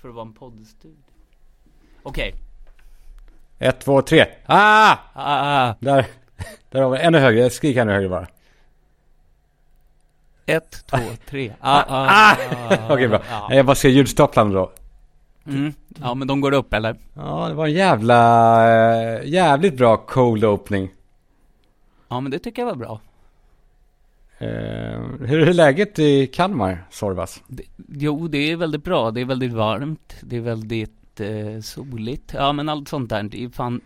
För att vara en poddstudio. Okej. Ett, två, tre. Ah! Ah, Där, där har vi ännu högre. Skrik ännu högre bara. ett, två, tre. Ah, ah, ah, Okej, bra. Ja. Jag bara ser ljudstaplarna då. Mm. ja, men de går upp eller? Ja, det var en jävla, eh, jävligt bra cold opening. Ja, men det tycker jag var bra. Eh, hur är läget i Kalmar, Sorvas? Det, jo, det är väldigt bra. Det är väldigt varmt. Det är väldigt eh, soligt. Ja, men allt sånt där. Det är fan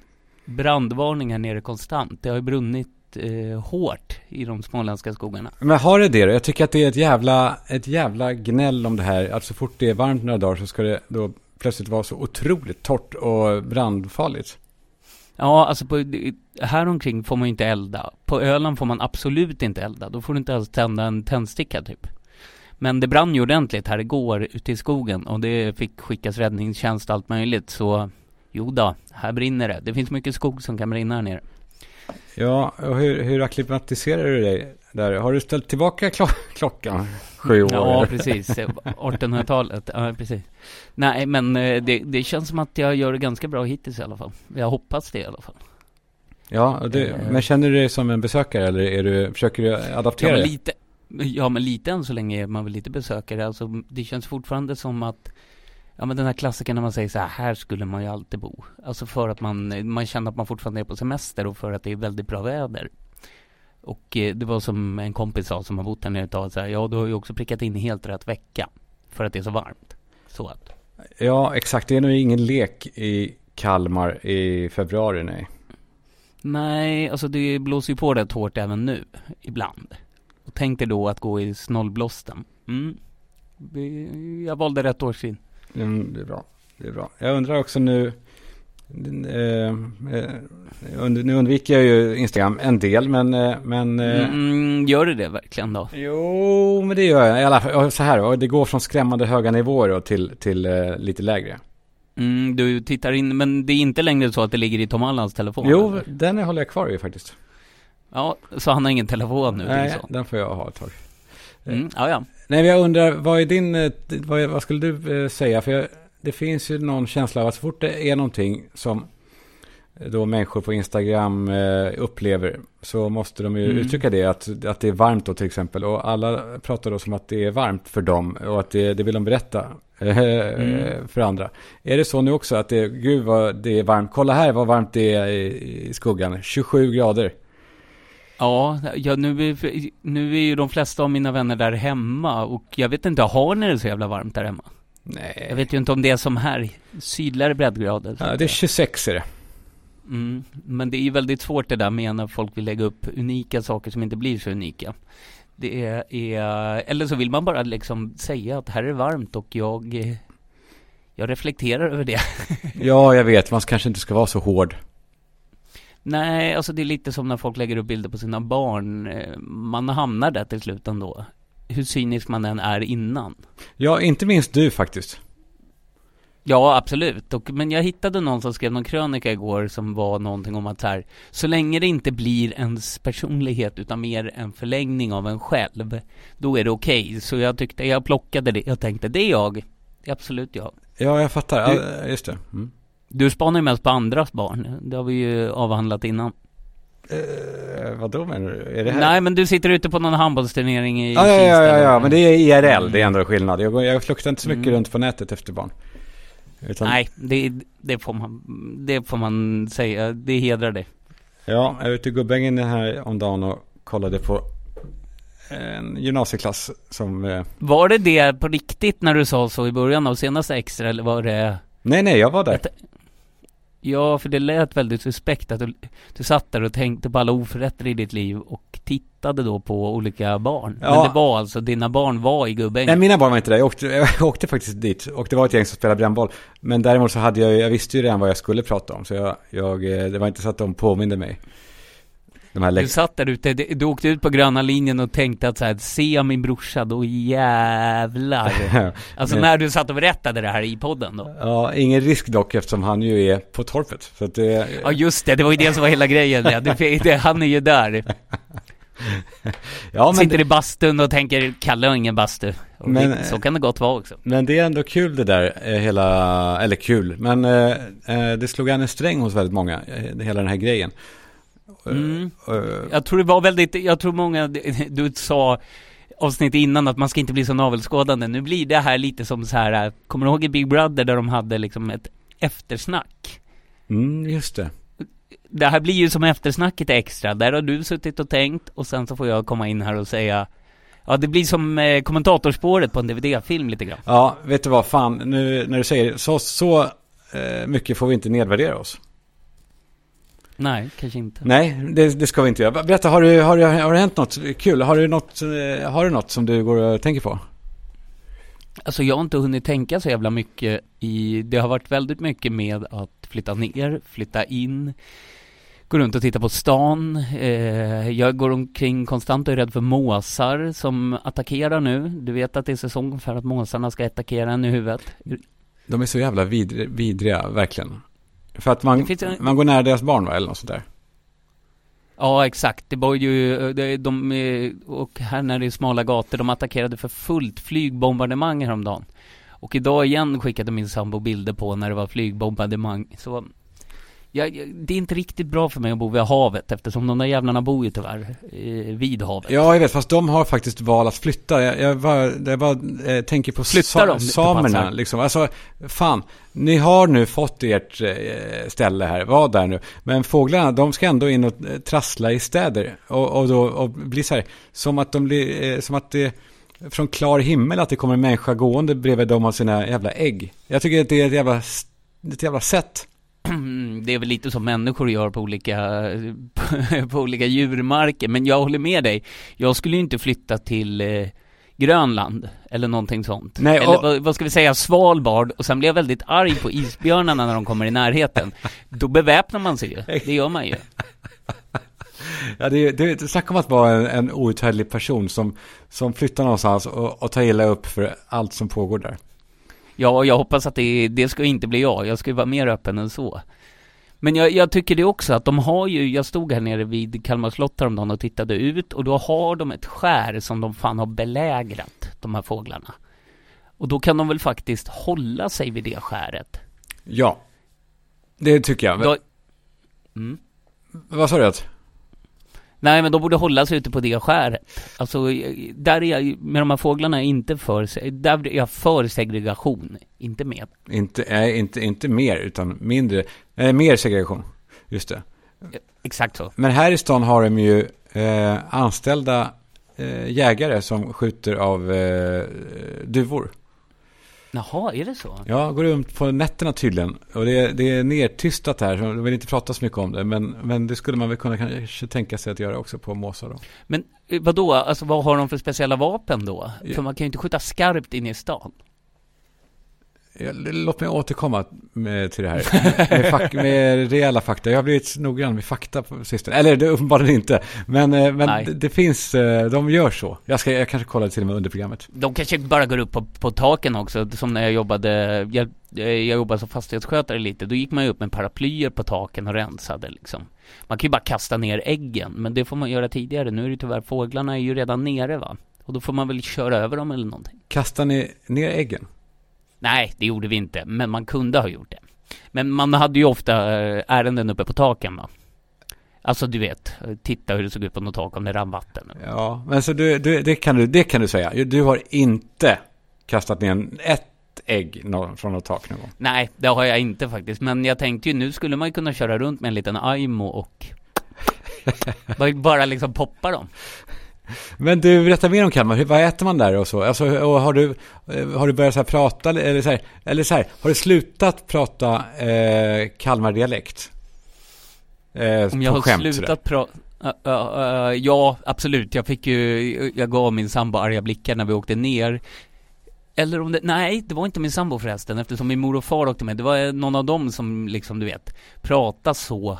brandvarning här nere konstant. Det har ju brunnit eh, hårt i de småländska skogarna. Men har det det då? Jag tycker att det är ett jävla, ett jävla gnäll om det här. Att så fort det är varmt några dagar så ska det då plötsligt vara så otroligt torrt och brandfarligt. Ja, alltså på, här omkring får man ju inte elda. På Öland får man absolut inte elda. Då får du inte ens tända en tändsticka typ. Men det brann ju ordentligt här igår ute i skogen och det fick skickas räddningstjänst och allt möjligt. Så jo då, här brinner det. Det finns mycket skog som kan brinna här nere. Ja, och hur, hur akklimatiserar du dig där? Har du ställt tillbaka klo- klockan sju år? Ja, precis. 1800-talet. Ja, precis. Nej, men eh, det, det känns som att jag gör det ganska bra hittills i alla fall. Jag hoppas det i alla fall. Ja, och det, Eh. men känner du dig som en besökare eller är du, försöker du Ja adaptera dig? lite, ja, men lite än så länge är man väl lite besökare. Alltså, det känns fortfarande som att Ja men den här klassikern när man säger så här, här skulle man ju alltid bo. Alltså för att man, man känner att man fortfarande är på semester och för att det är väldigt bra väder. Och eh, det var som en kompis sa som har bott här nere ett tag, så här, ja du har ju också prickat in helt rätt vecka. För att det är så varmt. Så att. Ja, exakt. Det är nog ingen lek i Kalmar i februari, nej. Nej, alltså det blåser ju på rätt hårt även nu, ibland. Och tänk dig då att gå i snålblåsten. Mm. Jag valde rätt årstid. Mm, det är bra. Det är bra. Jag undrar också nu, nu undviker jag ju Instagram en del, men, eh, men eh, Mm, gör det det verkligen då? Jo, men det gör jag. I alla fall, så här, det går från skrämmande höga nivåer då till, till eh, lite lägre. Mm, du tittar in, men det är inte längre så att det ligger i Tom Allans telefon? Jo, eller? den håller jag kvar i faktiskt. Ja, så han har ingen telefon nu? Nej, så. den får jag ha ett tag. Mm, ja, ja. Nej, jag undrar, vad är din, eh, vad, vad skulle du eh, säga? För jag, det finns ju någon känsla av att så fort det är någonting som eh, då människor på Instagram eh, upplever så måste de ju Mm. uttrycka det, att, att det är varmt då till exempel. Och alla pratar då som att det är varmt för dem och att det, det vill de berätta eh, Mm. för andra. Är det så nu också att det, gud vad det är varmt, kolla här vad varmt det är i, i skuggan, 27 grader. Ja, ja nu, är, nu är ju de flesta av mina vänner där hemma och jag vet inte, har ni det så jävla varmt där hemma? Nej, Jag vet ju inte om det är som här, sydligare breddgrader. ja, det är säga. 26 är det. Mm, men det är ju väldigt svårt det där med när folk vill lägga upp unika saker som inte blir så unika. Det är, är eller så vill man bara liksom säga att här är varmt och jag, jag reflekterar över det. Ja, jag vet, man kanske inte ska vara så hård. Nej, alltså det är lite som när folk lägger upp bilder på sina barn. Eh, Man hamnar där till slut ändå. Hur cynisk man än är innan. Ja, inte minst du faktiskt. Ja, absolut. Och, men jag hittade någon som skrev någon krönika igår som var någonting om att här, så länge det inte blir ens personlighet utan mer en förlängning av en själv, då är det okej. Så jag tyckte, jag plockade det, jag tänkte det är jag. Det är absolut jag. Ja, jag fattar. Du- Ja, just det. Mm. Du spanar ju mest på andras barn, det har vi ju avhandlat innan. Eh, vad då menar du? Är det här? Nej, men du sitter ute på någon handbollsturnering i Ja, ja, ja, ja, ja, men det är IRL, det är ändå skillnad. Jag, jag fluktar inte så mycket Mm. runt på nätet efter barn. Utan, Nej, det, det, får man, det får man säga, det hedrar det. Ja, jag var ute i Gubbängen här om dagen och kollade på en gymnasieklass som... Eh, Var det det på riktigt när du sa så i början av senaste extra, eller var det... nej, nej, jag var där. Ett- Ja, för det lät väldigt suspekt att du, du satt där och tänkte på alla oförrätter i ditt liv och tittade då på olika barn. Ja. Men det var alltså, dina barn var i Gubbängen? Nej, mina barn var inte där. Jag åkte, jag åkte faktiskt dit. Och det var ett gäng som spelade brännboll. Men däremot så hade jag, jag visste ju redan vad jag skulle prata om. Så jag, jag, eh, det var inte så att de påminde mig. De här Du satt där ute, du åkte ut på gröna linjen och tänkte att så här, se jag min brorsa, då jävlar. Alltså när du satt och berättade det här i podden då. Ja, ingen risk dock eftersom han ju är på torpet. Så att det... Ja just det, det var ju det som var hela grejen. Det, han är ju där. ja, Sitter i bastun och tänker, Kalle har ingen bastu. Och men, så kan det gott vara också. Men det är ändå kul det där, eh, hela, eller kul, men eh, eh, det slog an en sträng hos väldigt många, hela den här grejen. Mm. Jag tror det var väldigt, jag tror många, du sa avsnitt innan att man ska inte bli så navelskådande. Nu blir det här lite som så här, kommer du ihåg i Big Brother där de hade liksom ett eftersnack? Mm, just det det här blir ju som eftersnacket extra. Där har du suttit och tänkt och sen så får jag komma in här och säga Ja, det blir som eh, kommentatorspåret på en DVD-film lite grann. Ja, vet du vad, fan, nu när du säger så, så eh, mycket får vi inte nedvärdera oss. Nej, kanske inte. Nej, det, det, ska vi inte göra. Berätta, har, du, har, du, har det hänt något kul? Har du något, eh, har du något som du går och tänker på? Alltså jag har inte hunnit tänka så jävla mycket i, det har varit väldigt mycket med att flytta ner, flytta in, gå runt och titta på stan. Eh, jag går omkring konstant och är rädd för måsar som attackerar nu. Du vet att det är säsong för att måsarna ska attackera en i huvudet. De är så jävla vidriga, vidriga verkligen. För att man, en... man går nära deras barn va, eller något sånt där. Ja, exakt. Det var ju, de, de, och här när det är smala gator, de attackerade för fullt flygbombardemang häromdagen. Och idag igen skickade min sambo bilder på när det var flygbombardemang. Så jag, det är inte riktigt bra för mig att bo vid havet eftersom de där jävlarna bor ju tyvärr eh, vid havet. Ja, jag vet, fast de har faktiskt val att flytta. Jag, jag bara, jag bara eh, tänker på sa, samerna. Liksom. Alltså, fan, ni har nu fått ert eh, ställe här, var där nu. Men fåglarna, de ska ändå in och eh, trassla i städer. Och, och, då, och bli så här, som att de blir, eh, som att det från klar himmel att det kommer en människa gående bredvid dem av sina jävla ägg. Jag tycker att det är ett jävla, ett jävla sätt det är väl lite som människor gör på olika, på olika djurmarker, men jag håller med dig. Jag skulle ju inte flytta till eh, Grönland eller någonting sånt. Nej, och... Eller vad, vad, ska vi säga, Svalbard och sen blir jag väldigt arg på isbjörnarna när de kommer i närheten. Då beväpnar man sig ju, det gör man ju. Ja, det, det, det snacka om att vara en, en outhärdlig person som, som flyttar någonstans och, och tar illa upp för allt som pågår där. Ja, jag hoppas att det, det ska inte bli jag. Jag ska ju vara mer öppen än så. Men jag, jag, tycker det också att de har ju, jag stod här nere vid Kalmar slott häromdagen och tittade ut och då har de ett skär som de fan har belägrat, de här fåglarna. Och då kan de väl faktiskt hålla sig vid det skäret? Ja, det tycker jag. Då... Mm. Vad sa du? Att? Nej, men de borde hålla sig ute på det skäret. Alltså, där är jag, med de här fåglarna, inte för, där är jag för segregation, inte med. Inte, nej, inte, inte mer, utan mindre, eh, mer segregation. Just det. Exakt så. Men här i stan har de ju eh, anställda eh, jägare som skjuter av eh, duvor. Jaha, är det så? Ja, går runt på nätterna tydligen. Och det är, det är nedtystat här, så jag vill inte prata så mycket om det. Men, men det skulle man väl kunna kanske tänka sig att göra också på måsar då. Men eh, vad då? Alltså vad har de för speciella vapen då? För man kan ju inte skjuta skarpt in i stan. Låt mig återkomma med, till det här. Med, fak, med rejäla fakta. Jag har blivit noggrann med fakta på sistone. Eller det uppenbarligen inte. Men, eh, men det, det, finns, eh, de gör så. Jag, ska, jag kanske kollar till och med under programmet. De kanske bara går upp på, på taken också. Som när jag jobbade, jag, jag jobbade som fastighetsskötare lite. Då gick man ju upp med paraplyer på taken och rensade liksom. Man kan ju bara kasta ner äggen. Men det får man göra tidigare. Nu är det tyvärr, fåglarna är ju redan nere va. Och då får man väl köra över dem eller någonting. Kastar ni ner äggen? Nej, det gjorde vi inte, men man kunde ha gjort det. Men man hade ju ofta eh, ärenden uppe på taken va. Alltså du vet, titta hur det såg ut på något tak om det rann vatten. Ja, men så du, du, det, kan du, det kan du säga. Du har inte kastat ner ett ägg från något tak någon gång? Nej, det har jag inte faktiskt. Men jag tänkte ju, nu skulle man ju kunna köra runt med en liten Aimo och bara liksom poppa dem. Men du, berätta mer om Kalmar. Vad äter man där och så? Alltså, och har, du, eh, har du börjat så prata, eller så här, eller så här, har du slutat prata eh, Kalmar-dialekt? Eh, om jag har skämt, slutat prata? Uh, uh, uh, ja, absolut. Jag fick ju, jag gav min sambo arga blickar när vi åkte ner. Eller om det, nej, det var inte min sambo förresten, eftersom min mor och far åkte med. Det var någon av dem som liksom, du vet, pratade så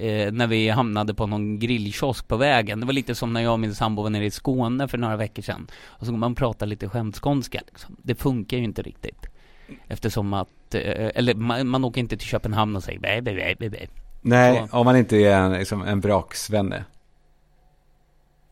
eh, när vi hamnade på någon grillkiosk på vägen. Det var lite som när jag och min sambo var nere i Skåne för några veckor sedan. Och så man prata lite skämtskånska liksom. Det funkar ju inte riktigt. Eftersom att, eh, eller man, man åker inte till Köpenhamn och säger bä, bä, bä, bä, Nej, så. om man inte är en, liksom, en braksvenne.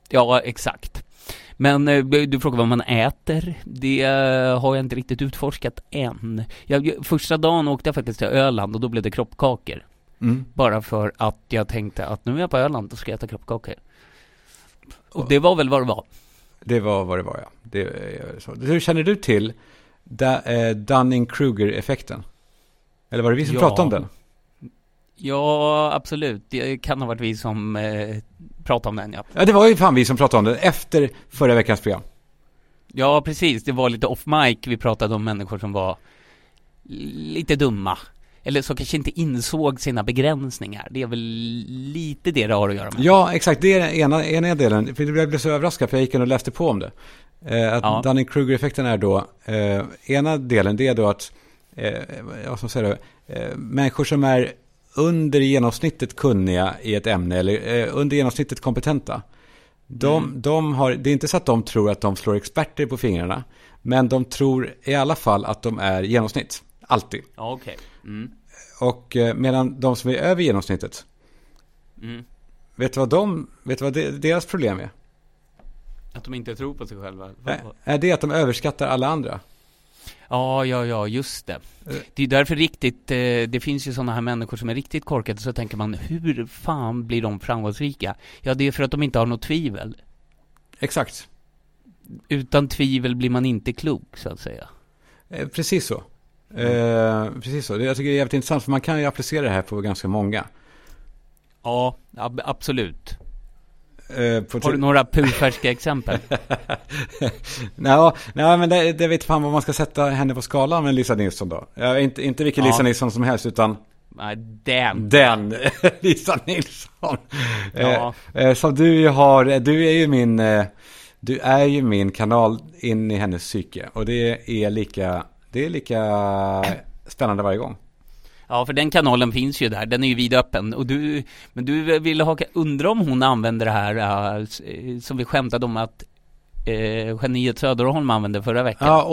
Ja, exakt. Men eh, du frågar vad man äter. Det eh, har jag inte riktigt utforskat än. Jag, första dagen åkte jag faktiskt till Öland och då blev det kroppkakor. Mm. Bara för att jag tänkte att nu är jag på Öland, då ska jag äta kroppkakor. Och det var väl vad det var. Det var vad det var, ja. Det, är så. Hur känner du till da, eh, Dunning-Kruger-effekten? Eller var det vi som Ja. pratade om den? Ja, absolut. Det kan ha varit vi som eh, pratade om den, ja. Ja, det var ju fan vi som pratade om den efter förra veckans program. Ja, precis. Det var lite off mic. Vi pratade om människor som var lite dumma. Eller som kanske inte insåg sina begränsningar. Det är väl lite det det har att göra med. Ja, exakt. Det är den ena, ena delen. För jag blev så överraskad för jag gick in och läste på om det. Eh, att Ja. Dunning-Kruger-effekten är då, eh, ena delen det är då att, eh, vad ska säga då, eh, människor som är under genomsnittet kunniga i ett ämne eller eh, under genomsnittet kompetenta. De, Mm. de har, det är inte så att de tror att de slår experter på fingrarna, men de tror i alla fall att de är genomsnitt. Alltid. Okej. Mm. Och eh, medan de som är över genomsnittet, Mm. vet du vad, de, vet du vad de, deras problem är? Att de inte tror på sig själva. Är- Är det att de överskattar alla andra? Ja, ja, ja, just det. Det är därför riktigt, eh, det finns ju sådana här människor som är riktigt korkade, så tänker man, hur fan blir de framgångsrika? Ja, det är för att de inte har något tvivel. Exakt. Utan tvivel blir man inte klok, så att säga. Eh, Precis så. Eh, precis så. Jag tycker det är jävligt intressant för man kan ju applicera det här på ganska många. Ja, ab- absolut. Eh, på Har du några purfärska exempel? nej, nej, men det, det vet fan vad man ska sätta henne på skalan med Lisa Nilsson då. Ja, inte, inte vilken Ja. Lisa Nilsson som helst utan Nej, den. den Lisa Nilsson. Ja. Eh, eh, som du har, du är ju min, eh, du är ju min kanal in i hennes psyke. Och det är lika, det är lika spännande varje gång. Ja, för den kanalen finns ju där, den är ju vidöppen. Och du, men du ville ha, undra om hon använder det här, äh, som vi skämtade om att eh, geniet Söderholm använde förra veckan. Ja. Ja,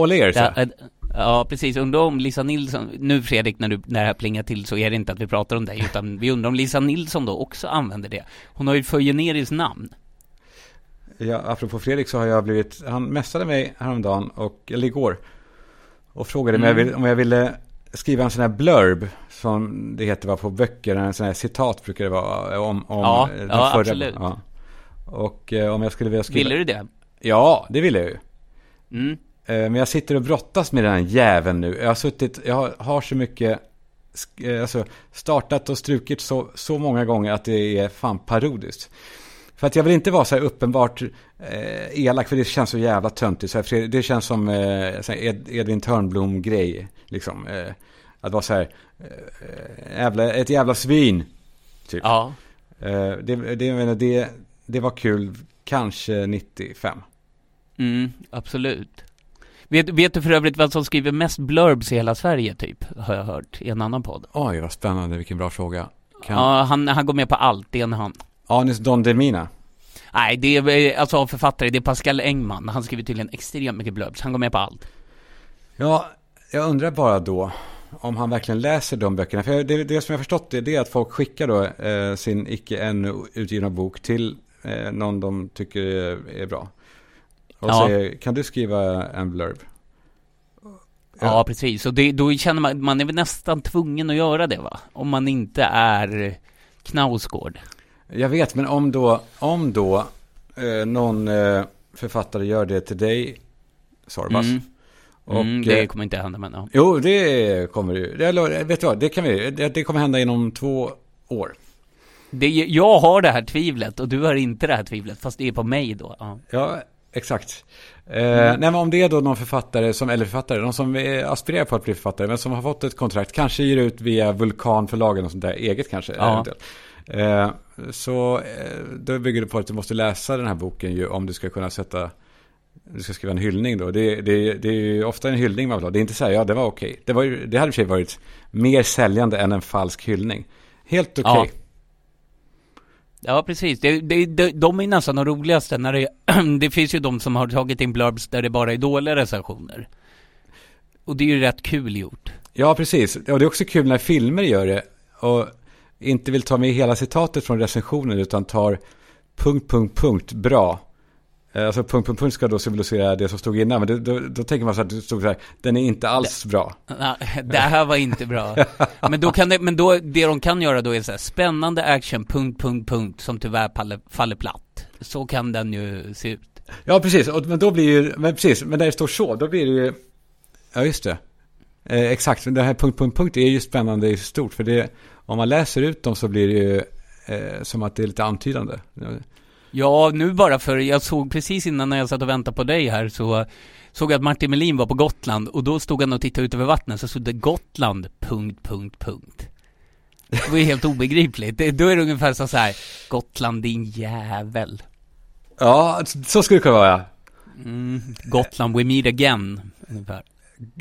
Ja, eh, ja, precis. Undrar om Lisa Nilsson, nu Fredrik, när, du, när det här plingar till så är det inte att vi pratar om dig, utan vi undrar om Lisa Nilsson då också använder det. Hon har ju ett generiskt namn. Ja, apropå Fredrik så har jag blivit, han mässade mig häromdagen, och, eller igår, och frågade Mm. om, jag vill, om jag ville skriva en sån här blurb, som det heter va, på böcker, en sån här citat brukar det vara, om, om Ja, den ja, förra. absolut. Ja. Och eh, om jag skulle vilja skriva... Ville du det? Ja, det ville jag ju. Mm. Eh, Men jag sitter och brottas med den här jäveln nu. Jag har suttit, jag har, har så mycket, eh, alltså startat och strukit så, så många gånger att det är fan parodiskt. För att jag vill inte vara så här uppenbart eh, elak, för det känns så jävla töntigt. Så här, det känns som eh, Ed, Edvin Törnblom-grej. Liksom, eh, att vara så här, eh, jävla, ett jävla svin. Typ. Ja. Eh, det, det, det, det var kul, kanske 95. Mm, absolut. Vet, vet du för övrigt vad som skriver mest blurbs i hela Sverige, typ? Har jag hört i en annan podd. Oj, vad spännande, vilken bra fråga. Kan... Ja, han, han går med på allt, det är han. Anis Don Demina. Nej, det är alltså författare, det är Pascal Engman. Han skriver tydligen extremt mycket blurbs. Han går med på allt. Ja, jag undrar bara då om han verkligen läser de böckerna. För det, det som jag har förstått det, det är att folk skickar då eh, sin icke ännu utgivna bok till eh, någon de tycker är, bra. Och Ja. säger, kan du skriva en blurb? Ja, precis. Och det, då känner man, man är väl nästan tvungen att göra det, va? Om man inte är Knausgård. Jag vet, men om då, om då eh, någon eh, författare gör det till dig, Sorbas. Mm. Och, mm, det eh, kommer inte hända, men ja. Jo, det kommer ju. Det, vet du vad, det kan vi, det, det kommer hända inom två år. Det, jag har det här tvivlet och du har inte det här tvivlet, fast det är på mig då. Ja. Ja, exakt. Eh, Nej, men om det är då någon författare, som, eller författare, någon som är, aspirerar på att bli författare, men som har fått ett kontrakt, kanske ger ut via Vulkanförlagen och sånt där, eget kanske. Ja. eventuellt. Eh, så eh, då bygger det på att du måste läsa den här boken ju, om du ska kunna sätta, du ska skriva en hyllning då. Det, det, det är ju ofta en hyllning man vill ha. Det är inte så här, ja det var okej. Det, var ju, det hade i och för sig varit mer säljande än en falsk hyllning. Helt okej. Ja. Ja, precis. Det, det, de, de är nästan de roligaste när det, det finns ju de som har tagit in blurbs där det bara är dåliga recensioner. Och det är ju rätt kul gjort. Ja, precis. Och det är också kul när filmer gör det och inte vill ta med hela citatet från recensionen utan tar punkt, punkt, punkt, bra. Eh, Alltså punkt, punkt, punkt ska då symbolisera det som stod innan. Men det, då, då tänker man så att det stod så här, den är inte alls bra. Ja, det här var inte bra. Men då kan det, men då, det de kan göra då är så här, spännande action, punkt, punkt, punkt, som tyvärr faller, faller platt. Så kan den ju se ut. Ja, precis. Och, men då blir ju, men precis, men när det står så, då blir det ju, ja just det. Eh, exakt, det här punkt, punkt, punkt är ju spännande i stort. För det, om man läser ut dem så blir det ju eh, som att det är lite antydande. Ja, nu bara för, jag såg precis innan när jag satt och väntade på dig här så såg jag att Martin Melin var på Gotland och då stod han och tittade ut över vattnet så stod det Gotland, punkt, punkt, punkt. Det var ju helt obegripligt. Det, då är det ungefär så så här, Gotland din jävel. Ja, så skulle det kunna vara. Mm, Gotland, we meet again, ungefär.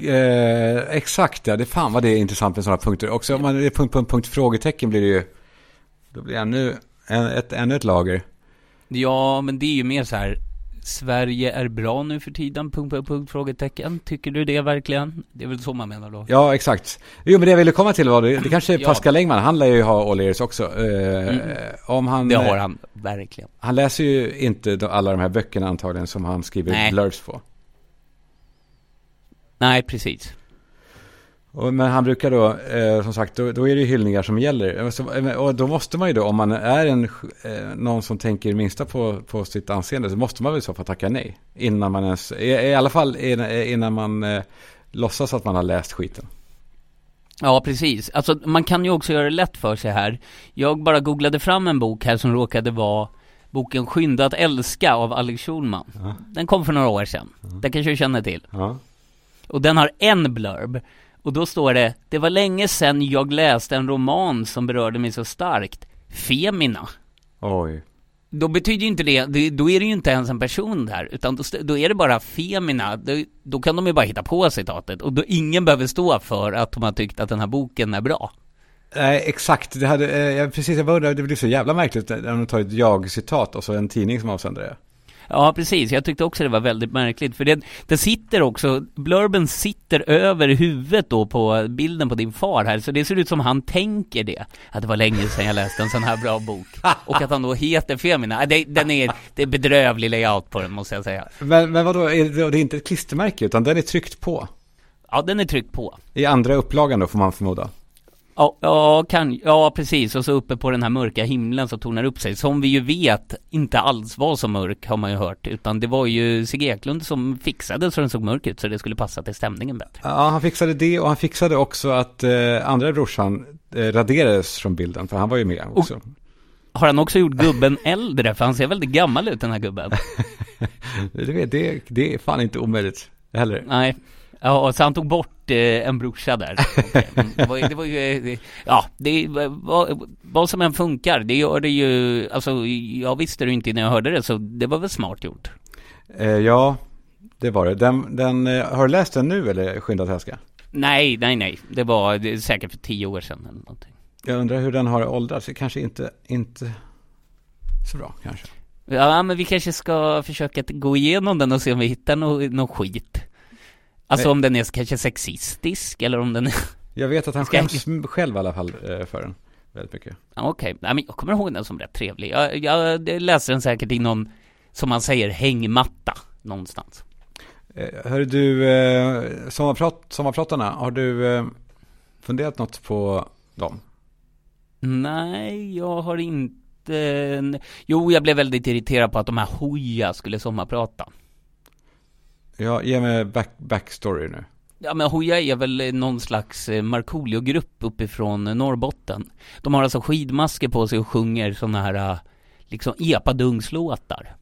Eh, exakt, ja. Det fan vad det är intressant med sådana punkter. Också om man är punkt, punkt, punkt, frågetecken blir det ju, då blir det ännu, en, ett, ännu ett lager. Ja, men det är ju mer så här, Sverige är bra nu för tiden, punkt, punkt, punkt, frågetecken. Tycker du det verkligen? Det är väl så man menar då? Ja, exakt. Jo, men det jag ville komma till var, det, det kanske är Ja. Pascal Engman, han lär ju ha all ears också. Eh, Mm. om han, Det har han, verkligen. han läser ju inte alla de här böckerna antagligen som han skriver Nej. blurbs på. Nej, precis. Och, men han brukar då, eh, som sagt, då, då är det ju hyllningar som gäller. Och så- eh, Och då måste man ju då, om man är en, eh, någon som tänker minsta på, på sitt anseende, så måste man väl så fall tacka nej. Innan man ens, i, i alla fall innan, innan man eh, låtsas att man har läst skiten. Ja, precis. Alltså, man kan ju också göra det lätt för sig här. Jag bara googlade fram en bok här som råkade vara boken Skynda att älska av Alex Schulman. Ja. Den kom för några år sedan. Den kanske du känner till. Ja. Och den har en blurb. Och då står det, det var länge sedan jag läste en roman som berörde mig så starkt. Femina. Oj. Då betyder ju inte det, då är det ju inte ens en person där, utan då, är det bara Femina. Då, då kan de ju bara hitta på citatet. Och då ingen behöver stå för att de har tyckt att den här boken är bra. Nej, exakt. Det hade, eh, precis, jag bara undrar, det blir så jävla märkligt när de tar ett jag-citat och så en tidning som avsänder det. Ja, precis. Jag tyckte också det var väldigt märkligt. För det, det sitter också, blurben sitter över huvudet då på bilden på din far här. Så det ser ut som han tänker det. Att det var länge sedan jag läste en sån här bra bok. Och att han då heter Femina. Det, den är, det är bedrövlig layout på den måste jag säga. Men, men vadå, är det, det är inte ett klistermärke utan den är tryckt på. Ja, den är tryckt på. I andra upplagan då får man förmoda. Ja, ja, kan, ja, precis. Och så uppe på den här mörka himlen som tornar upp sig. Som vi ju vet inte alls var så mörk, har man ju hört. Utan det var ju Sigge Eklund som fixade så den såg mörk ut, så det skulle passa till stämningen bättre. Ja, han fixade det och han fixade också att eh, andra brorsan eh, raderades från bilden, för han var ju med också. Har han också gjort gubben äldre? För han ser väldigt gammal ut den här gubben. Du vet, det, det är fan inte omöjligt heller. Nej. Ja, så han tog bort eh, en brorsa där. Det var, ju- det var ju, eh, det- ja, det vad, vad som än funkar, det gör det ju, alltså jag visste det inte innan jag hörde det, så det var väl smart gjort. Eh, ja, det var det. Den, den, eh, har du läst den nu eller Skynda att älska? Nej, nej, nej. Det var det säkert för tio år sedan eller någonting. Jag undrar hur den har åldrats. Kanske inte, inte så bra kanske. Ja, men vi kanske ska försöka gå igenom den och se om vi hittar någon no skit. Alltså Nej. om den är kanske sexistisk eller om den är... Jag vet att han Ska jag- skäms själv i alla fall eh, för den. Väldigt mycket. Okej, Nej, men jag kommer ihåg den som rätt trevlig. Jag, jag läste den säkert i någon, som man säger, hängmatta någonstans. Eh, hör du, eh, sommarprat, sommarpratarna, har du eh, funderat något på dem? Nej, jag har inte... Jo, jag blev väldigt irriterad på att de här Hoja skulle sommarprata. Ja, ge mig back, backstory nu. Ja men Hoja är väl någon slags eh, Markoolio-grupp uppifrån Norrbotten. De har alltså skidmasker på sig och sjunger sådana här eh, liksom epadungslåtar.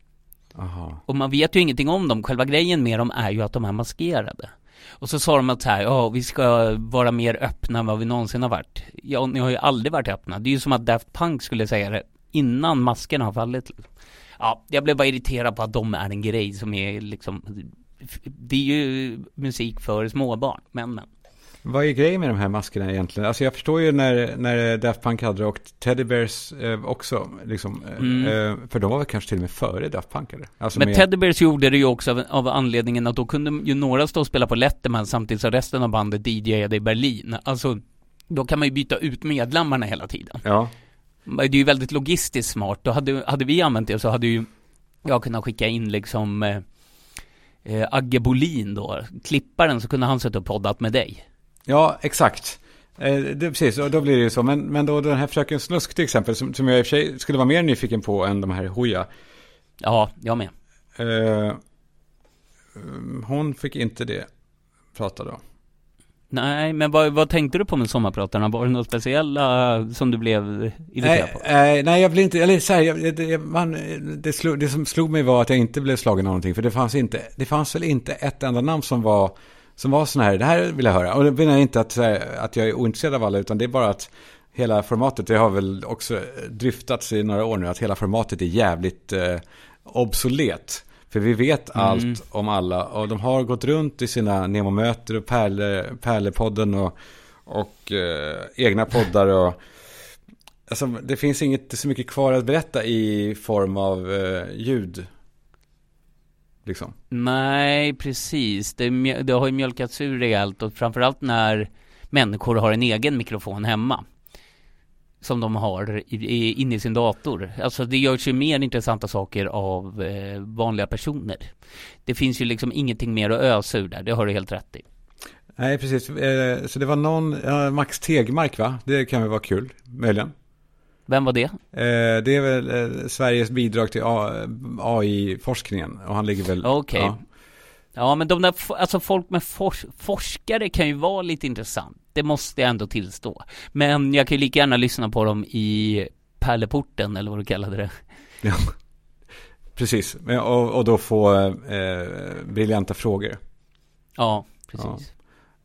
Aha. Och man vet ju ingenting om dem. Själva grejen med dem är ju att de är maskerade. Och så sa de att så här, ja vi ska vara mer öppna än vad vi någonsin har varit. Ja, ni har ju aldrig varit öppna. Det är ju som att Daft Punk skulle säga det innan maskerna har fallit. Ja, jag blev bara irriterad på att de är en grej som är liksom det är ju musik för småbarn, men men. Vad är grejen med de här maskerna egentligen? Alltså jag förstår ju när, när Daft Punk hade det och Teddy Bears eh, också. Liksom, eh, Mm. eh, för de var väl kanske till och med före Daft Punk eller? Alltså Men med- Teddy Bears gjorde det ju också av, av anledningen att då kunde ju några stå och spela på Letterman samtidigt som resten av bandet DJade i Berlin. Alltså, då kan man ju byta ut medlemmarna hela tiden. Ja, Det är ju väldigt logistiskt smart. Då hade, hade vi använt det så hade ju jag kunnat skicka in liksom eh, eh, Agge Bolin då, klipparen, så kunde han suttit och poddat med dig. Ja, exakt. Eh, det, precis, och då blir det ju så. Men, men då den här Fröken Snusk till exempel, som, som jag i och för sig skulle vara mer nyfiken på än de här Hoja. Ja, jag med. Eh, hon fick inte det prata då. Nej, men vad, vad tänkte du på med sommarpratarna? Var det något speciella som du blev irriterad på? Nej, eh, nej, jag blev inte, eller så här, jag, det, man, det, slog, det som slog mig var att jag inte blev slagen av någonting. För det fanns inte, det fanns väl inte ett enda namn som var, som var sån här, det här vill jag höra. Och det menar jag inte att, här, att jag är ointresserad av alla, utan det är bara att hela formatet, det har väl också dryftats i några år nu, att hela formatet är jävligt eh, obsolet. För vi vet Mm. allt om alla och de har gått runt i sina Nemo-möter och Pärle, Pärlepodden och, och eh, egna poddar och alltså, det finns inget så mycket kvar att berätta i form av eh, ljud. Liksom. Nej, precis. Det, det har ju mjölkats ur rejält och framförallt när människor har en egen mikrofon hemma. Som de har inne i sin dator. Alltså det görs ju mer intressanta saker av eh, vanliga personer. Det finns ju liksom ingenting mer att ösa ur där, det har du helt rätt i. Nej, precis. Eh, så det var någon, Max Tegmark va? Det kan väl vara kul, möjligen. Vem var det? Eh, det är väl Sveriges bidrag till AI-forskningen. Och han ligger väl... Okej. Ja. Ja men de där, alltså folk med fors- forskare kan ju vara lite intressant. Det måste jag ändå tillstå. Men jag kan ju lika gärna lyssna på dem i Pärleporten eller vad du kallade det. Ja. Precis, Men- och, och då få eh, briljanta frågor. Ja, precis.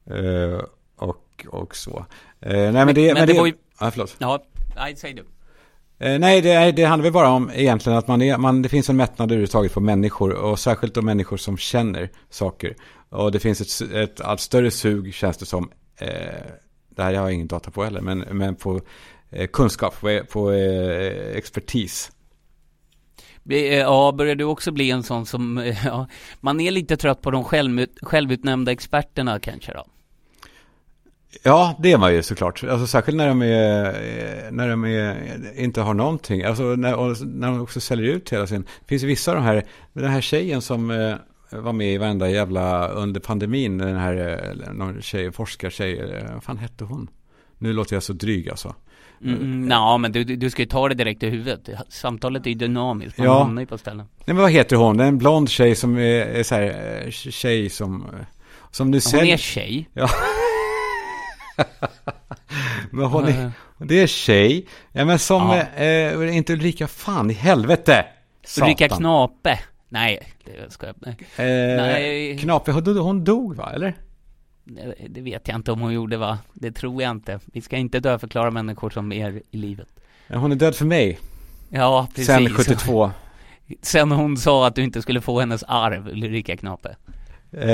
Eh, och, och så. Eh, nej men det, men det var ju- Ja, förlåt. Ja, nej, säg du. Eh, nej, det, det handlar väl bara om egentligen att man är, man, det finns en mättnad överhuvudtaget på människor. Och särskilt de människor som känner saker. Och det finns ett, ett allt större sug, känns det som. Eh, det här har jag ingen data på heller, men, men på eh, kunskap, på, på eh, expertis. Ja, börjar du också bli en sån som, ja, man är lite trött på de själv, självutnämnda experterna kanske då? Ja, det är man ju såklart. Alltså, särskilt när de, är, eh, när de är, inte har någonting. Alltså, när, när de också säljer ut hela sin... Det finns vissa av de här... Den här tjejen som eh, var med i varenda jävla... Under pandemin. Den här eh, någon tjej, forskartjej. Vad fan hette hon? Nu låter jag så dryg alltså. Mm, mm, ja, men du, du ska ju ta det direkt i huvudet. Samtalet är ju dynamiskt, man Ja. hamnar ju på ställen. Nej, men vad heter hon? Det är en blond tjej som är, är så här... Tjej som... Som nu Hon säljer... är tjej. Ja. men hon är... Eh, Det är tjej. Ja, men som... Ja. Eh, inte Ulrika, fan i helvete! Ulrika. Knape. Nej, det ska jag nej. Eh, Nej. Knape, hon, dog va, eller? Det- Det vet jag inte om hon gjorde va? Det tror jag inte. Vi ska inte dödförklara människor som är i livet. Hon är död för mig. Ja, precis. Sen 72. Sen hon sa att du inte skulle få hennes arv, Ulrika Knape. Eh,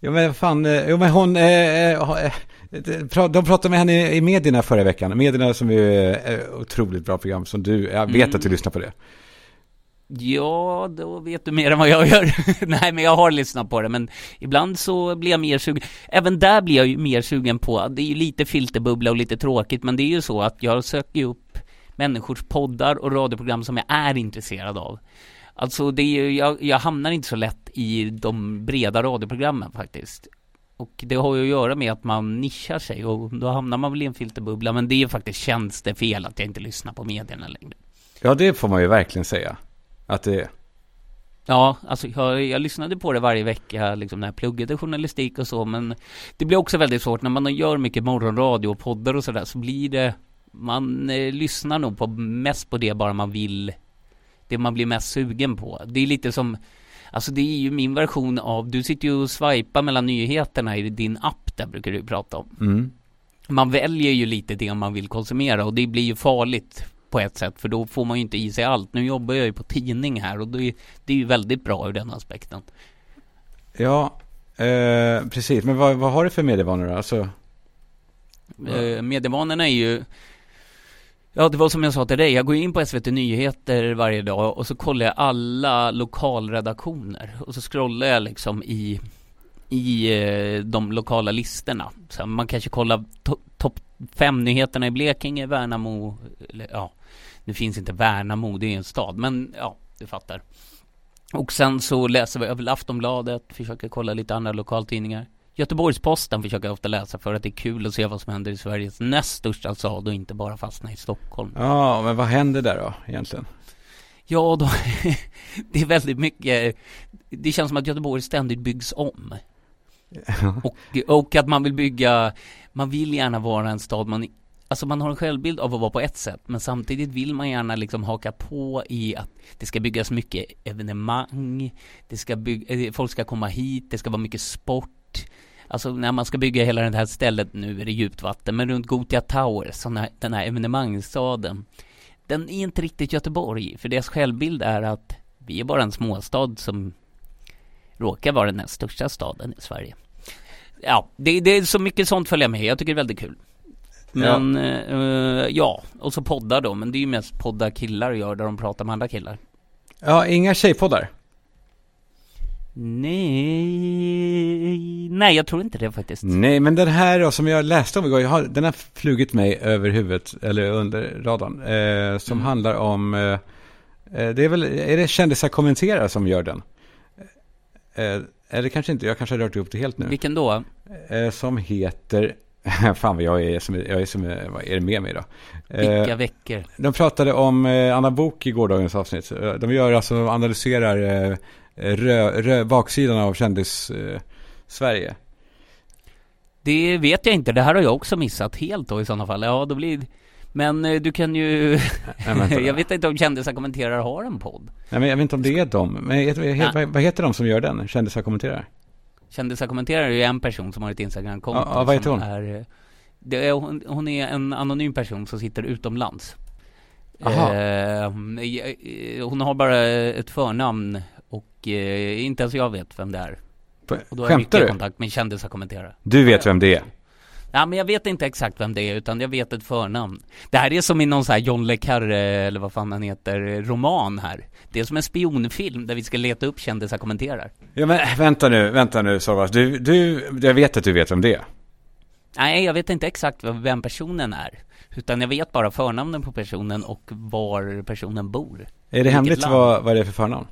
ja, men fan, eh, jo, men hon... Eh, eh, eh, de de pratade med henne i medierna förra veckan. Medierna som är otroligt bra program som du... Jag vet Mm. att du lyssnar på det. Ja, då vet du mer än vad jag gör. Nej, men jag har lyssnat på det, men ibland så blir jag mer sugen. Även där blir jag ju mer sugen på, det är ju lite filterbubbla och lite tråkigt, men det är ju så att jag söker ju upp människors poddar och radioprogram som jag är intresserad av. Alltså, det är ju, jag, jag hamnar inte så lätt i de breda radioprogrammen faktiskt. Och det har ju att göra med att man nischar sig och då hamnar man väl i en filterbubbla, men det är ju faktiskt tjänstefel att jag inte lyssnar på medierna längre. Ja, det får man ju verkligen säga. Att det är. Ja, alltså jag, jag lyssnade på det varje vecka liksom när jag pluggade journalistik och så, men det blir också väldigt svårt när man gör mycket morgonradio och poddar och sådär, så blir det, man eh, lyssnar nog på mest på det bara man vill, det man blir mest sugen på. Det är lite som, alltså det är ju min version av, du sitter ju och swipar mellan nyheterna i din app där brukar du prata om. Mm. Man väljer ju lite det man vill konsumera och det blir ju farligt på ett sätt för då får man ju inte i sig allt. Nu jobbar jag ju på tidning här och det är, det är ju väldigt bra ur den aspekten. Ja, eh, precis. Men vad, vad har du för medievanor då? Alltså, Eh, medievanorna är ju Ja, det var som jag sa till dig. Jag går in på SVT Nyheter varje dag och så kollar jag alla lokalredaktioner och så scrollar jag liksom i i eh, de lokala listorna. Så man kanske kollar to topp fem nyheterna i Blekinge, Värnamo, eller, ja, nu finns inte Värnamo, det är en stad, men ja, du fattar. Och sen så läser vi över Aftonbladet, försöker kolla lite andra lokaltidningar. Göteborgs-Posten försöker jag ofta läsa för att det är kul att se vad som händer i Sveriges näst största stad och inte bara fastna i Stockholm. Ja, men vad händer där då egentligen? Ja, då, det är väldigt mycket, det känns som att Göteborg ständigt byggs om. och, och att man vill bygga, man vill gärna vara en stad man Alltså man har en självbild av att vara på ett sätt men samtidigt vill man gärna liksom haka på i att det ska byggas mycket evenemang, det ska bygga, eh, folk ska komma hit, det ska vara mycket sport. Alltså när man ska bygga hela det här stället, nu är det djupt vatten, men runt Gotia Tower, såna, den här evenemangsstaden, den är inte riktigt Göteborg, för deras självbild är att vi är bara en småstad som råkar vara den näst största staden i Sverige. Ja, det, det är så mycket sånt följer med, jag tycker det är väldigt kul. Men ja. Uh, ja, och så poddar då, men det är ju mest poddar killar gör där de pratar med andra killar. Ja, inga tjejpoddar? Nej, nej jag tror inte det faktiskt. Nej, men den här som jag läste om igår, jag har, den har flugit mig över huvudet, eller under radarn, eh, som mm. handlar om, eh, eh, det är väl, är det kändisar kommenterar som gör den? Eh, eller kanske inte, jag kanske har rört ihop det helt nu. Vilken då? Eh, som heter Fan vad jag är som, jag är som, vad är det med mig då? Vilka eh, veckor? De pratade om eh, Anna Bok i gårdagens avsnitt. Eh, de gör alltså, analyserar eh, rö, rö, baksidan av kändis-Sverige. det vet jag inte, det här har jag också missat helt då i sådana fall. Ja, då blir men du kan ju... jag vet inte om Kändisar kommenterar har en podd. Nej, men jag vet inte om det är de. Men vad, vad heter de som gör den? Kändisar kommenterar? Kändisar kommenterar är ju en person som har ett Instagram-konto. Ja, vad heter hon? Är, det är, hon, hon är en anonym person som sitter utomlands. Aha. Eh, hon har bara ett förnamn och eh, inte ens jag vet vem det är. Och då har jag mycket du? kontakt med kändisar kommenterar. Du vet vem det är? Ja, men jag vet inte exakt vem det är, utan jag vet ett förnamn. Det här är som i någon sån här John Le Carre, eller vad fan han heter, roman här. Det är som en spionfilm där vi ska leta upp kändisar kommenterar. Ja, men vänta nu, vänta nu Sorvas. Du, du, jag vet att du vet vem det är. Nej, jag vet inte exakt vem personen är. Utan jag vet bara förnamnen på personen och var personen bor. Är det hemligt vad, vad det är för förnamn?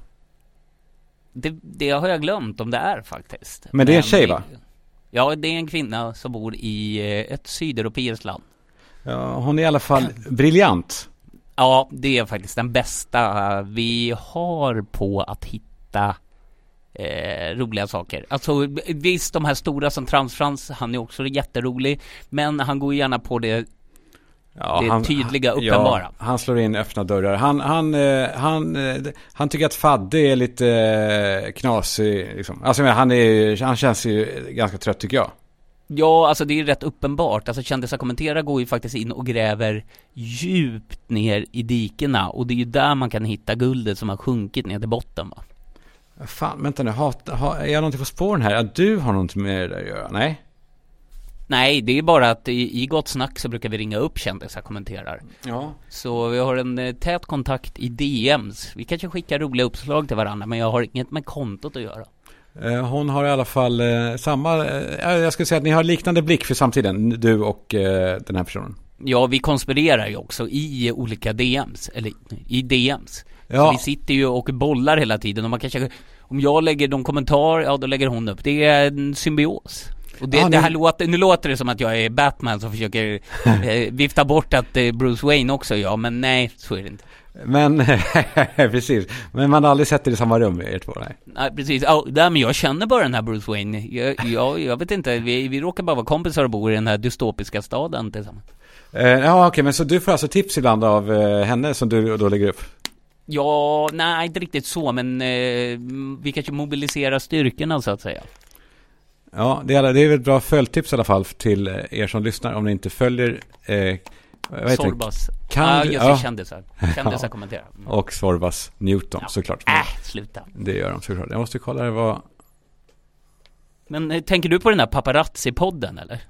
Det, det har jag glömt om det är faktiskt. Men det är en tjej va? Ja, det är en kvinna som bor i eh, ett sydeuropeiskt land. Ja, hon är i alla fall briljant. Ja, det är faktiskt den bästa vi har på att hitta eh, roliga saker. Alltså visst, de här stora som Transfrans, han är också jätterolig, men han går gärna på det Ja, det han, tydliga, uppenbara. Ja, han slår in öppna dörrar. Han, han, eh, han, eh, han tycker att Fadde är lite eh, knasig. Liksom. Alltså, han, är, han känns ju ganska trött tycker jag. Ja, alltså det är rätt uppenbart. Alltså kändisar kommentera går ju faktiskt in och gräver djupt ner i dikena och det är ju där man kan hitta guldet som har sjunkit ner till botten va. Fan, vänta nu, hat, ha, är jag någonting på spåren här? Att du har någonting med det där att göra? Nej? Nej, det är bara att i, i Gott Snack så brukar vi ringa upp kändisar kommenterar. Ja. Så vi har en eh, tät kontakt i DMs. Vi kanske skickar roliga uppslag till varandra, men jag har inget med kontot att göra. Eh, hon har i alla fall eh, samma, jag skulle säga att ni har liknande blick för samtiden, du och den här personen. Ja, vi konspirerar ju också i olika DMs, eller i DMs. Ja. Så vi sitter ju och bollar hela tiden och man kanske, om jag lägger någon kommentar, ja då lägger hon upp. Det är en symbios. Och det, ah, det här låter, nu låter det som att jag är Batman som försöker eh, vifta bort att är Bruce Wayne också ja, men nej, så är det inte. Men, precis. Men man har aldrig sett det i samma rum, er två? Nej, nej precis. Nej, men jag känner bara den här Bruce Wayne. Jag, jag, jag vet inte, vi, vi råkar bara vara kompisar och bor i den här dystopiska staden tillsammans. Eh, ja, okej, okay, men så du får alltså tips ibland av eh, henne som du då lägger upp? Ja, nej, inte riktigt så, men eh, vi kanske mobiliserar styrkorna så att säga. Ja, det är, det är ett bra följtips i alla fall till eh, er som lyssnar om ni inte följer eh, Sorbas. Kan ah, just ja. kändisar. Kändisar ja. kommenterar. Mm. Och Sorbas Newton ja. såklart. Äh, sluta. Det gör de såklart. Jag måste kolla det vad... Men eh, tänker du på den här paparazzi-podden eller?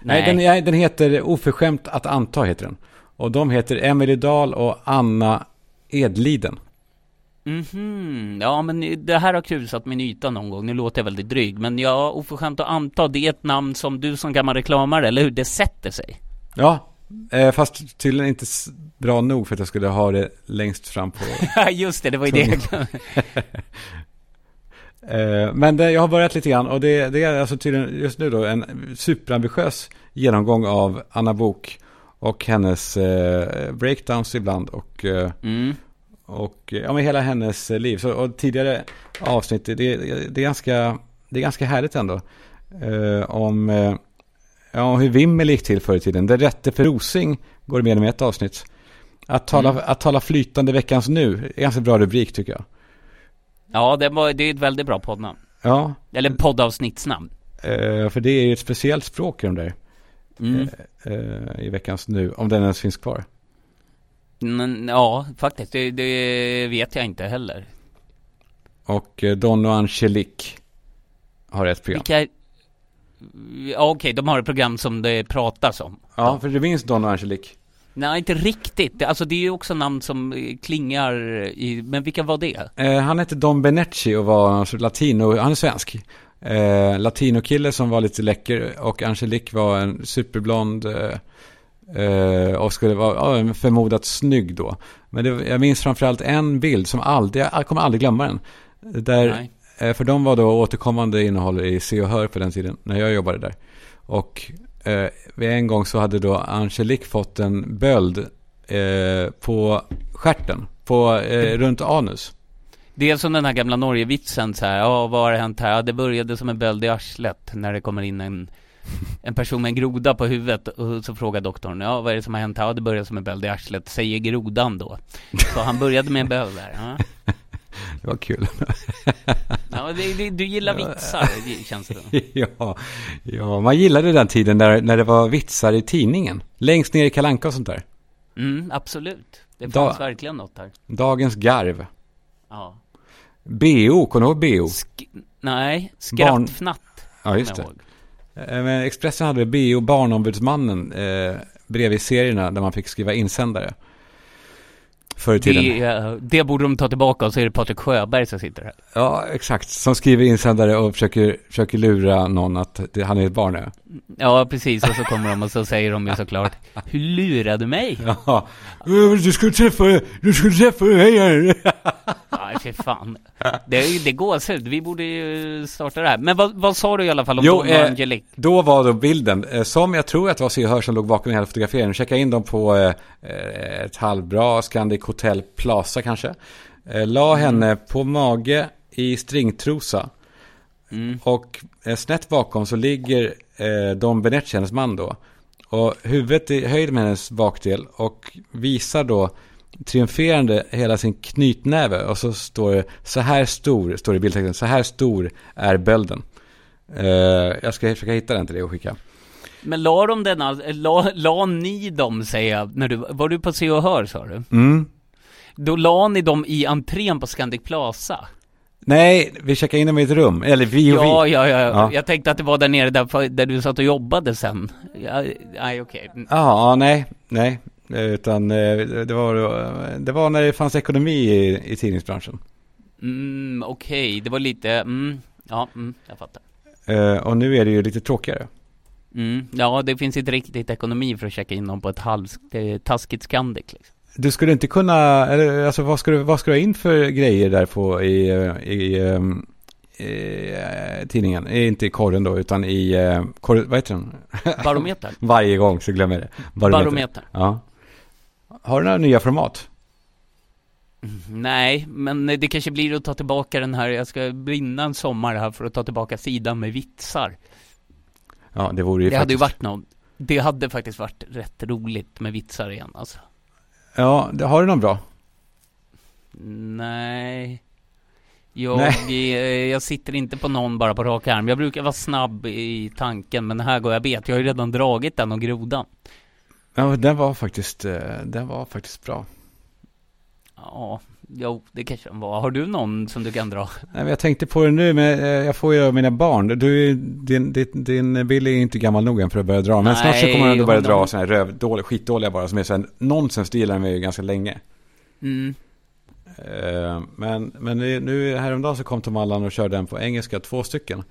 Nej, Nej den, den heter Oförskämt att anta heter den. Och de heter Emelie Dahl och Anna Edliden. Mhm, ja men det här har krusat min yta någon gång, nu låter jag väldigt dryg Men ja, oförskämt att anta, det är ett namn som du som gammal reklamare, eller hur? Det sätter sig Ja, eh, fast tydligen inte bra nog för att jag skulle ha det längst fram på Ja just det, det var ju det jag. Eh, Men det, jag har börjat lite grann och det, det är alltså tydligen just nu då en superambitiös genomgång av Anna Bok och hennes eh, breakdowns ibland och, mm. Och ja, men hela hennes eh, liv. Så, och tidigare avsnitt, det, det, det, är ganska, det är ganska härligt ändå. Eh, om eh, ja, hur Vimmel gick till förr i tiden. Det rätte för Rosing går med i ett avsnitt. Att tala, Mm. att tala flytande veckans nu är ganska bra rubrik tycker jag. Ja, det, var, det är ett väldigt bra poddnamn Ja, Eller poddavsnittsnamn eh, för det är ju ett speciellt språk i de där. mm. eh, i veckans nu, om den ens finns kvar. Men, ja, faktiskt, det, det vet jag inte heller Och eh, Don och Angelique har ett program. Vilka Ja okej, de har ett program som det pratas om Ja, för du minns Don och Angelique? Nej, inte riktigt. Alltså det är ju också namn som eh, klingar i, men vilka var det? Eh, han hette Don Benetti och var alltså latino, han är svensk. Eh, latinokille som var lite läcker och Angelique var en superblond eh, eh, och skulle vara förmodat snygg då. Men det, jag minns framförallt en bild som aldrig, jag kommer aldrig glömma den. Där. Eh, För de var då återkommande innehåll i Se och Hör på den tiden, när jag jobbade där. Och eh, vid en gång så hade då Angelique fått en böld på stjärten, på, runt anus. Det är som den här gamla Norge-vitsen så här, ja vad har hänt här? Ja, det började som en böld i arslet när det kommer in en en person med en groda på huvudet och så frågar doktorn, ja vad är det som har hänt här? Ja det började som en böld i arslet, säger grodan då. Så han började med en böld där. Ja, Det var kul. ja det, det, du gillar vitsar, känns det. ja, ja, man gillade den tiden när, när det var vitsar i tidningen. Längst ner i Kalanka och sånt där. Mm, absolut. Det Da- fanns verkligen något här. Dagens garv. Ja. BO, kommer du ihåg BO? Sk- nej, skrattfnatt. Ja, just det. Eh, Men Expressen hade BO Barnombudsmannen eh, bredvid serierna där man fick skriva insändare. Förr i tiden. Det, eh, det borde de ta tillbaka och så är det Patrik Sjöberg som sitter här. Ja, exakt. Som skriver insändare och försöker, försöker lura någon att det, han är ett barn. Ja. Ja, precis. Och så kommer de och så säger de ju såklart Hur lurade du mig? Ja, du skulle träffa, du skulle träffa mig här. Nej, fy fan. Det, är ju- det går så Vi borde ju starta det här. Men vad, vad sa du i alla fall om Jo, Don och eh, Angelique? Då var då bilden, eh, som jag tror att det var C. Hör som låg bakom hela fotograferingen. Checka in dem på eh, eh, ett halvbra Scandic Hotel Plaza kanske. Eh, la henne på mage i stringtrosa. Mm. Och eh, snett bakom så ligger eh, Don Benetti, hennes man då. Och huvudet i höjd med hennes bakdel och visar då triumferande hela sin knytnäve. Och så står det så här stor, står det i bildtexten, så här stor är bölden. Eh, jag ska försöka hitta den till dig och skicka. Men la de den all, la, la ni dem, säger jag, när du, var du på Se och Hör sa du? Mm. Då la ni dem i entrén på Scandic Plaza? Nej, vi checkade in dem i ett rum. Eller vi och Ja, vi. ja, ja, Ja. Jag tänkte att det var där nere där, där du satt och jobbade sen. Ja, nej, okej. Mm. Ja, nej, nej. Eh, Utan eh, det var, det var när det fanns ekonomi i, i tidningsbranschen. Mm, okej, det var lite, mm, ja, mm, jag fattar. Eh, och nu är det ju lite tråkigare. Mm, ja, det finns inte riktigt ekonomi för att checka in dem på ett halvtaskigt Scandic liksom. Du skulle inte kunna, alltså vad ska du, vad ska du ha in för grejer där på i, eh, i, ehm, i, tidningen? Inte i korren då, utan i, korr, vad heter den? Barometern. Varje gång så glömmer jag det. Barometern. Ja. Har du några nya format? Nej, men det kanske blir att ta tillbaka den här, jag ska brinna en sommar här för att ta tillbaka sidan med vitsar. Ja, det vore ju Det hade ju faktiskt- varit någon, det hade faktiskt varit rätt roligt med vitsar igen alltså. Ja, det, har du någon bra? Nej. Jag, Nej. eh, jag sitter inte på någon bara på rak arm. Jag brukar vara snabb i tanken, men här går jag bet. Jag har ju redan dragit den och grodan. Ja, den var faktiskt, eh, den var faktiskt bra. Ja, jo, det kanske den var. Har du någon som du kan dra? Nej, jag tänkte på det nu, men eh, jag får ju mina barn. Du, din, din, din Billy är inte gammal nog än för att börja dra. Men snart så Nej, kommer han ändå börja dra sådana här röv, dåliga, skitdåliga bara, som är så här nonsens. Det gillar de ju ganska länge. Mm. Eh, men men nu- häromdagen så kom Tom Allan och körde en på engelska, två stycken.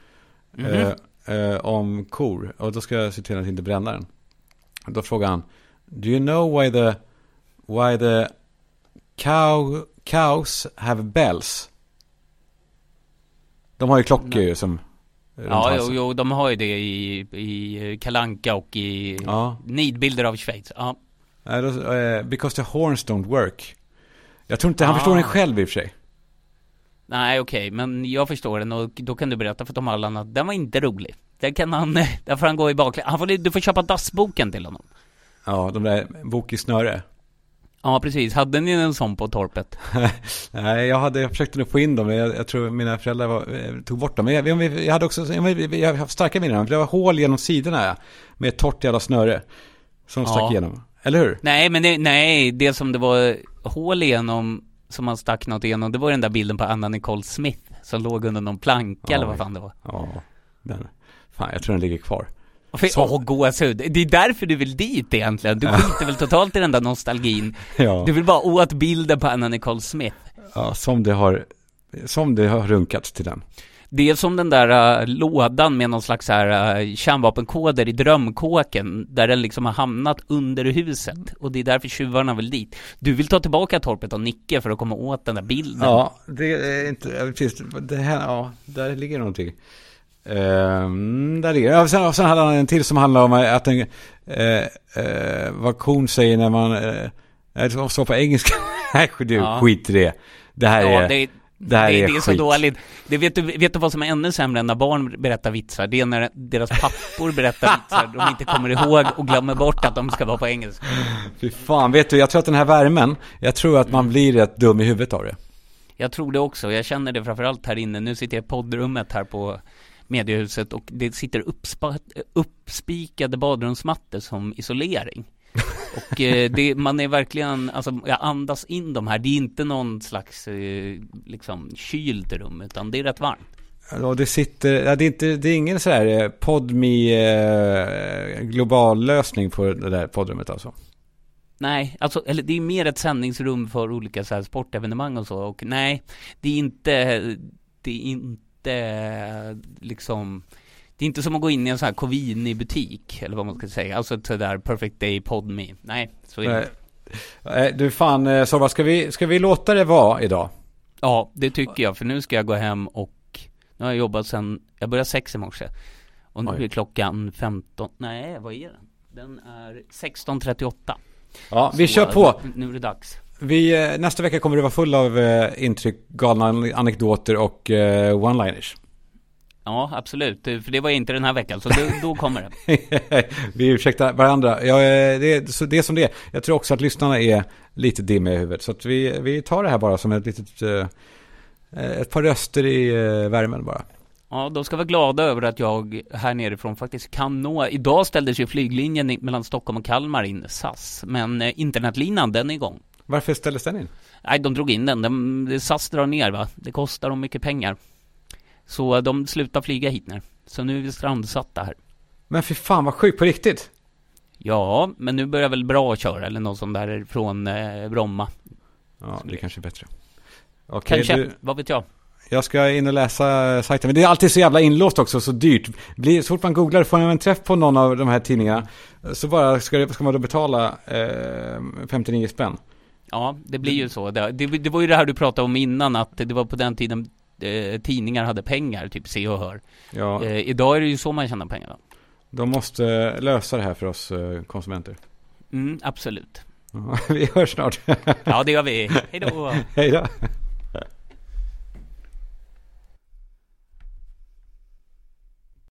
Eh, eh, om kor. Och då ska jag se till att inte bränna den. Då frågar han. Do you know why the, why the cow, cows have bells? De har ju klockor ju som... Ja, jo, jo, de har ju det i, i Kalanka och i Ja. nidbilder av Schweiz. Ja. Eh, because the horns don't work. Jag tror inte, han Ah. förstår den själv i och för sig. Nej, okej, men jag förstår den och då kan du berätta för Tom Allan att den var inte rolig. Där kan han, där får han gå i. Han får, du får köpa dassboken till honom. Ja, de där bok i snöre. Ja, precis. Hade ni en sån på torpet? Nej, jag, hade, jag försökte nog få in dem, men jag, jag tror mina föräldrar var, eh, tog bort dem. Men jag, jag, jag hade också, jag, har starka minnen, det var hål genom sidorna ja, med ett torrt jävla snöre. Som stack Ja. igenom. Eller hur? Nej, men det, nej, det som det var hål igenom, som man stack något igenom, det var den där bilden på Anna Nicole Smith, som låg under någon planka eller vad fan det var. Ja, den. Fan, jag tror den ligger kvar. Åh, Åh, gåshud. Det är därför du vill dit egentligen. Du skiter väl totalt i den där nostalgin. Ja, Du vill bara åt bilden på Anna Nicole Smith. ja som det har, som det har runkats till den. Det är som den där äh, lådan med någon slags här äh, kärnvapenkoder i drömkåken, där den liksom har hamnat under huset. Och det är därför tjuvarna vill dit. Du vill ta tillbaka torpet och Nicke för att komma åt den där bilden. Ja, det är inte, precis, det här, ja, där ligger någonting. Ehm, där ligger ja, sen, sen hade han en till som handlar om att en, eh, eh, vad kon säger när man, eh, eh, så på engelska, nej du, Ja. skit i det. Det här Ja, är, det, är- det här det, är det är så dåligt. Det vet, du, vet du vad som är ännu sämre än när barn berättar vitsar? Det är när deras pappor berättar vitsar de inte kommer ihåg och glömmer bort att de ska vara på engelska. Fy fan, vet du, jag tror att den här värmen, jag tror att Mm. man blir rätt dum i huvudet av det. Jag tror det också. Jag känner det framförallt här inne. Nu sitter jag i poddrummet här på mediehuset och det sitter uppspikade badrumsmattor som isolering. Och eh, det, man är verkligen, alltså jag andas in de här. Det är inte någon slags eh, liksom kylt rum utan det är rätt varmt. Och det sitter, ja, det är inte, det är ingen så här eh, podmi eh, global lösning på det där poddrummet alltså. Nej, alltså, eller det är mer ett sändningsrum för olika så här sportevenemang och så och nej, det är inte, det är inte liksom det är inte som att gå in i en sån här Covini-butik, eller vad man ska säga. Alltså ett sådär Perfect Day Podme. Nej, så är det inte. Nej. Du fan, eh, Sorva, ska vi, ska vi låta det vara idag? Ja, det tycker jag. För nu ska jag gå hem och nu har jag jobbat sen, jag började sex i morse. Och nu Oj. är klockan 15, nej vad är den? Den är 16.38. Ja, vi Så, kör på. Nu är det dags. Vi, eh, nästa vecka kommer det vara full av eh, intryck, galna anekdoter och eh, one-liners. Ja, absolut. För det var inte den här veckan, så då, då kommer det. vi ursäktar varandra. Ja, det, är- det är som det är. Jag tror också att lyssnarna är lite dimmiga i huvudet. Så vi, vi tar det här bara som ett litet... Ett par röster i värmen bara. Ja, de ska vara glada över att jag här nerifrån faktiskt kan nå. Idag ställdes ju flyglinjen mellan Stockholm och Kalmar in, SAS. Men internetlinan, den är igång. Varför ställdes den in? Nej, de drog in den. De, SAS drar ner va. Det kostar dem mycket pengar. Så eh, de slutar flyga hit nu. Så nu är vi strandsatta här. Men för fan vad sjukt, på riktigt. Ja, men nu börjar väl bra att köra eller något sånt där från eh, Bromma. Ja, det kanske är bättre. Okej, Kanske, du, vad vet jag. jag ska in och läsa sajten. Men det är alltid så jävla inlåst också, så dyrt. Blir, så fort man googlar får man en träff på någon av de här tidningarna. Så bara ska, det, ska man då betala eh, 59 spänn. Ja, det blir ju så. Det, det, det var ju det här du pratade om innan, att det var på den tiden eh, tidningar hade pengar, typ Se och Hör. Ja, Eh, idag är det ju så man tjänar pengar. Då. de måste lösa det här för oss eh, konsumenter. Mm, absolut. Ja, vi hörs snart. Ja, det gör vi. Hej då! Hej då.